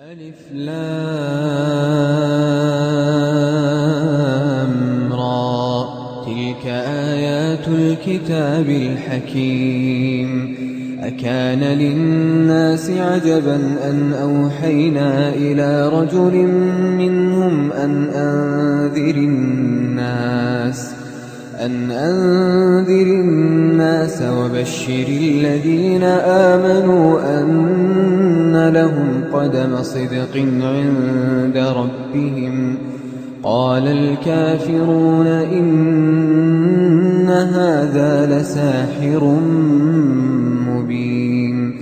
ألف را. تلك آيات الكتاب الحكيم. أكان للناس عجبا أن أوحينا إلى رجل منهم أن أنذر الناس. أن أنذر الناس وبشر الذين آمنوا أن لهم قدم صدق عند ربهم قال الكافرون إن هذا لساحر مبين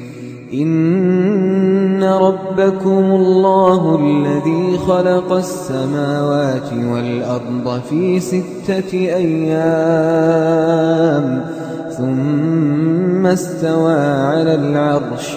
إن ربكم الله الذي خلق السماوات والأرض في ستة أيام ثم استوى على العرش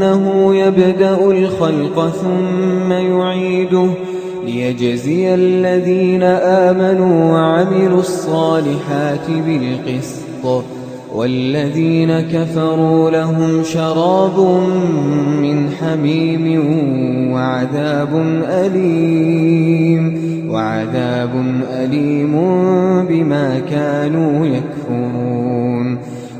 إنه يبدأ الخلق ثم يعيده ليجزي الذين آمنوا وعملوا الصالحات بالقسط والذين كفروا لهم شراب من حميم وعذاب أليم وعذاب أليم بما كانوا يكفرون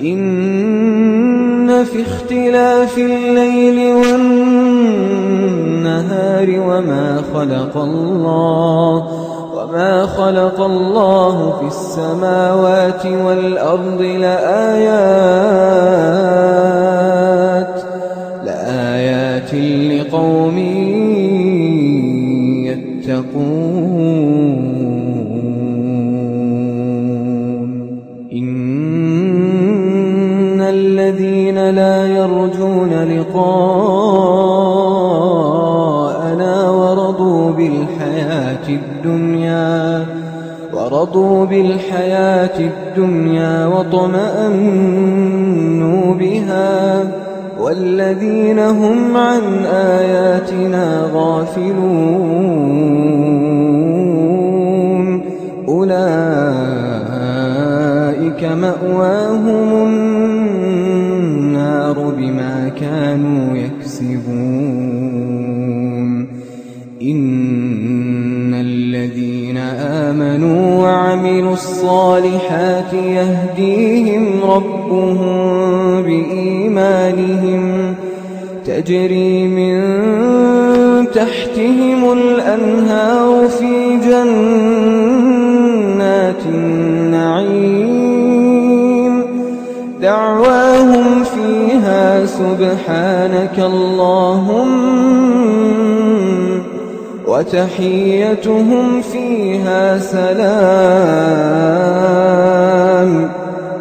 إن في اختلاف الليل والنهار وما خلق الله وما خلق الله في السماوات والأرض لآيات الدنيا ورضوا بالحياة الدنيا واطمأنوا بها والذين هم عن آياتنا غافلون أولئك مأواهم النار بما كانوا يكسبون الصالحات يهديهم ربهم بإيمانهم تجري من تحتهم الأنهار في جنات النعيم دعواهم فيها سبحانك اللهم وتحيتهم فيها سلام.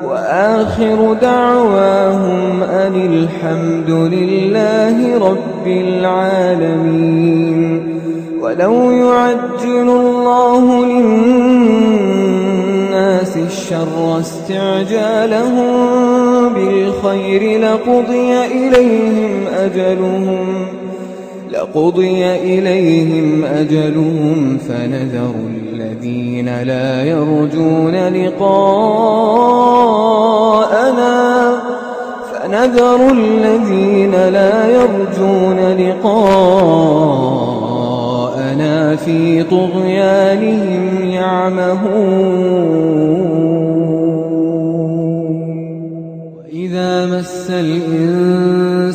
وآخر دعواهم أن الحمد لله رب العالمين. ولو يعجل الله للناس الشر استعجالهم بالخير لقضي إليهم أجلهم. لقضي إليهم أجلهم فنذر الذين لا يرجون لقاءنا فنذر الذين لا يرجون لقاءنا في طغيانهم يعمهون. وإذا مس الإنسان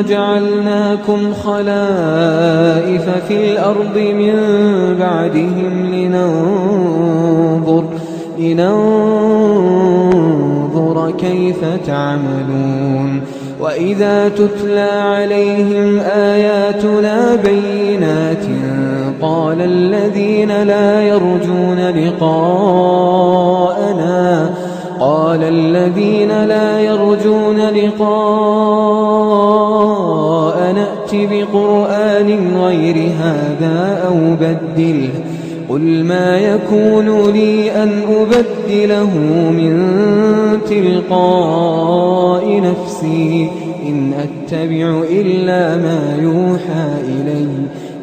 جعلناكم خلائف في الأرض من بعدهم لننظر لننظر كيف تعملون. وإذا تتلى عليهم آياتنا بينات قال الذين لا يرجون لقاءنا قال الذين لا يرجون لقاء نأت بقرآن غير هذا أو بدله قل ما يكون لي أن أبدله من تلقاء نفسي إن أتبع إلا ما يوحى إلي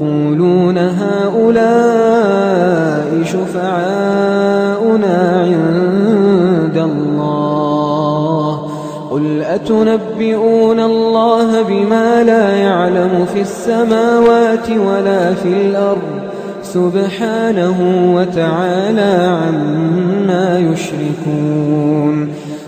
ويقولون هؤلاء شفعاؤنا عند الله قل أتنبئون الله بما لا يعلم في السماوات ولا في الأرض سبحانه وتعالى عما يشركون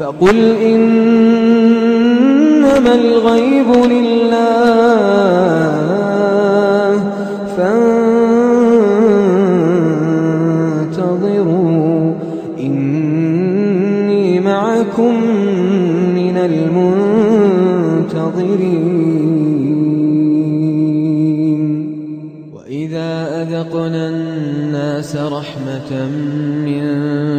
فقل إنما الغيب لله. الناس رحمة من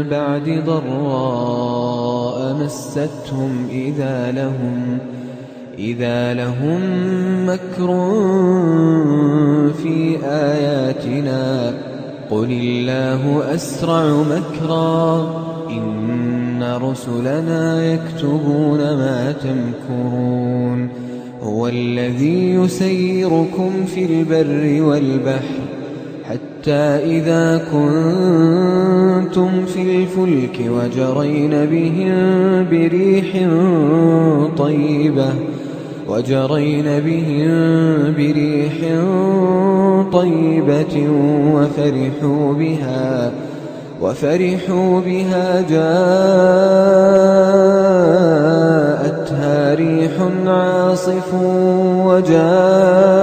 بعد ضراء مستهم إذا لهم إذا لهم مكر في آياتنا. قل الله أسرع مكرا إن رسلنا يكتبون ما تمكرون. هو الذي يسيركم في البر والبحر. حتى إذا كنتم في الفلك وجرين بهم بريح طيبة وجرين بهم بريح طيبة وفرحوا بها وفرحوا بها جاءتها ريح عاصف وجاءهم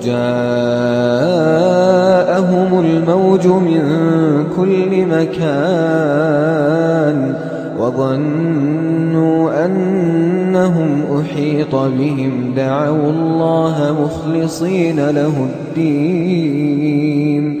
وجاءهم الموج من كل مكان وظنوا أن أنهم أحيط بهم دعوا الله مخلصين له الدين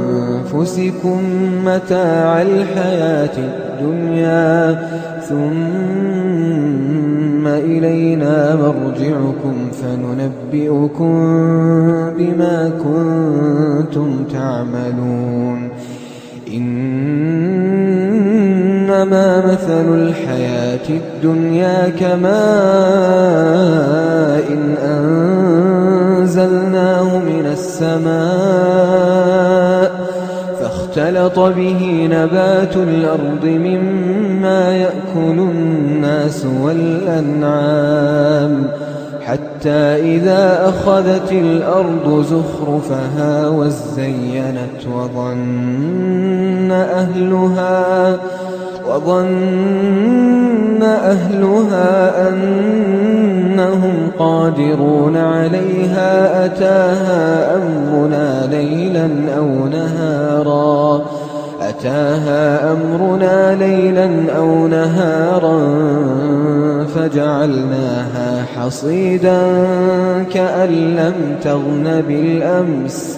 أنفسكم متاع الحياة الدنيا ثم إلينا مرجعكم فننبئكم بما كنتم تعملون. إنما مثل الحياة الدنيا كماء إن أنزلناه من السماء فاختلط به نبات الأرض مما يأكل الناس والأنعام حتى إذا أخذت الأرض زخرفها وزينت وظن أهلها وظن أهلها أنهم قادرون عليها أتاها أمرنا ليلا أو نهارا. أتاها أمرنا ليلا أو نهارا فجعلناها حصيدا كأن لم تغن بالأمس.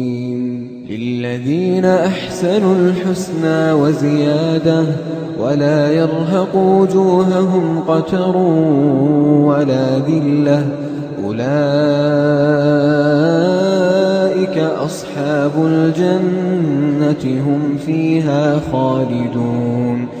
للذين أحسنوا الحسنى وزيادة ولا يرهق وجوههم قتر ولا ذلة. أولئك أصحاب الجنة هم فيها خالدون.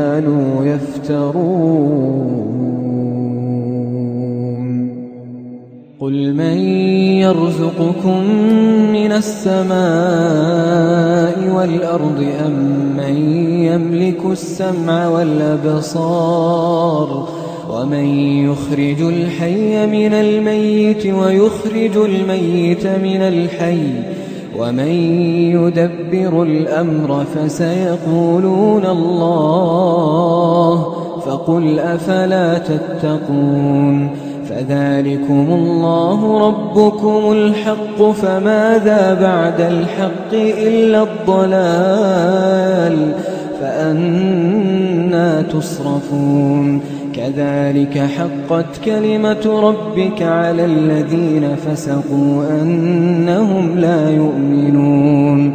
كانوا يفترون. قل من يرزقكم من السماء والأرض أم من يملك السمع والأبصار ومن يخرج الحي من الميت ويخرج الميت من الحي ومن يدبر الأمر فسيقولون الله فقل أفلا تتقون فذلكم الله ربكم الحق فماذا بعد الحق إلا الضلال فأنا تصرفون كذلك حقت كلمة ربك على الذين فسقوا أنهم لا يؤمنون.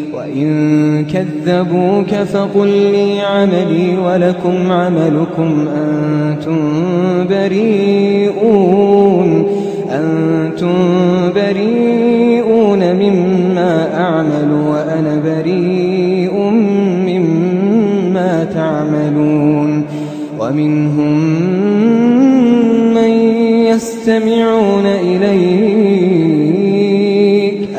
وإن كذبوك فقل لي عملي ولكم عملكم أنتم بريئون أنتم بريئون مما أعمل وأنا بريء مما تعملون. ومنهم من يستمعون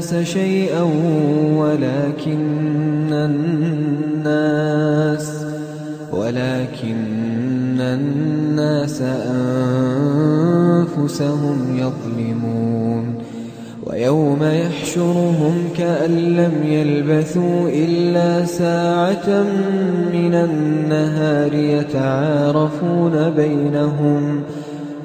الناس شيئا ولكن الناس ولكن الناس أنفسهم يظلمون ويوم يحشرهم كأن لم يلبثوا إلا ساعة من النهار يتعارفون بينهم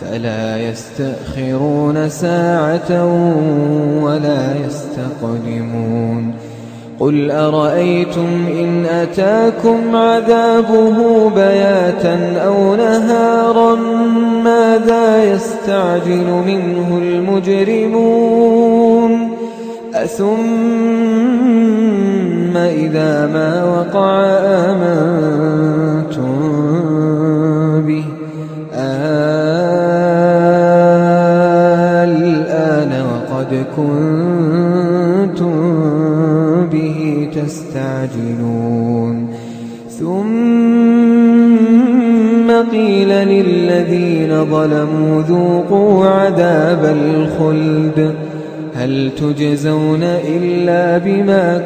فلا يستأخرون ساعة ولا يستقدمون. قل أرأيتم إن أتاكم عذابه بياتا أو نهارا ماذا يستعجل منه المجرمون؟ أثم إذا ما وقع آمنتم ظلموا ذوقوا عذاب الخلد. هل تجزون إلا بما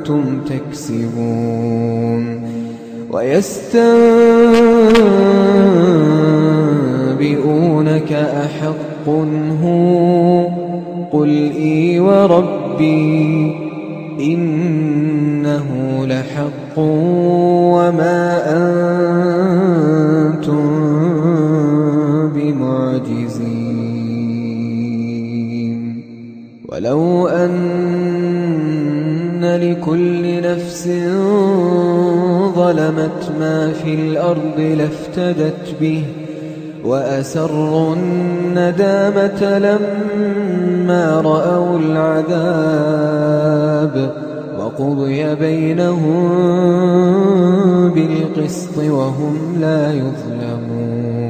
كنتم تكسبون؟ ويستنبئونك أحق هو. قل إي وربي إنه لحق. ولو أن لكل نفس ظلمت ما في الأرض لافتدت به وأسروا الندامة لما رأوا العذاب وقضي بينهم بالقسط وهم لا يظلمون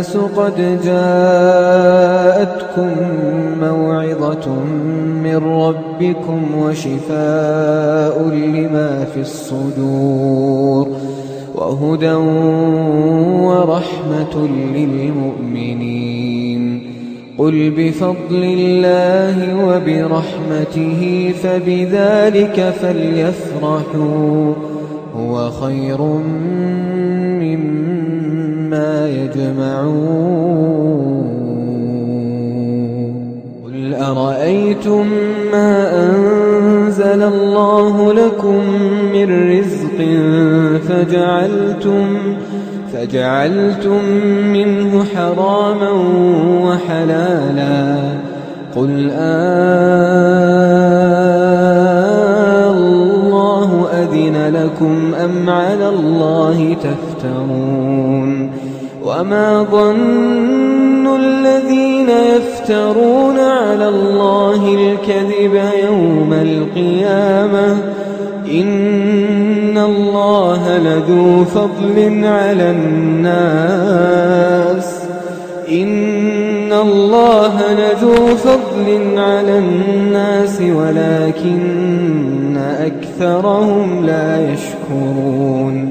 الناس قد جاءتكم موعظة من ربكم وشفاء لما في الصدور وهدى ورحمة للمؤمنين. قل بفضل الله وبرحمته فبذلك فليفرحوا. هو خير مما يجمعون. قل أرأيتم ما أنزل الله لكم من رزق فجعلتم فجعلتم منه حراما وحلالا. قل آه الله أذن لكم أم على الله تفترون. وما ظن الذين يفترون على الله الكذب يوم القيامة إن الله لذو فضل على الناس إن الله لذو فضل على الناس ولكن أكثرهم لا يشكرون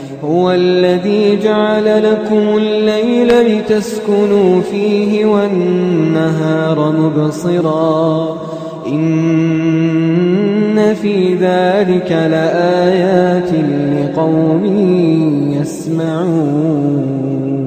هو الذي جعل لكم الليل لتسكنوا فيه والنهار مبصرا. إن في ذلك لآيات لقوم يسمعون.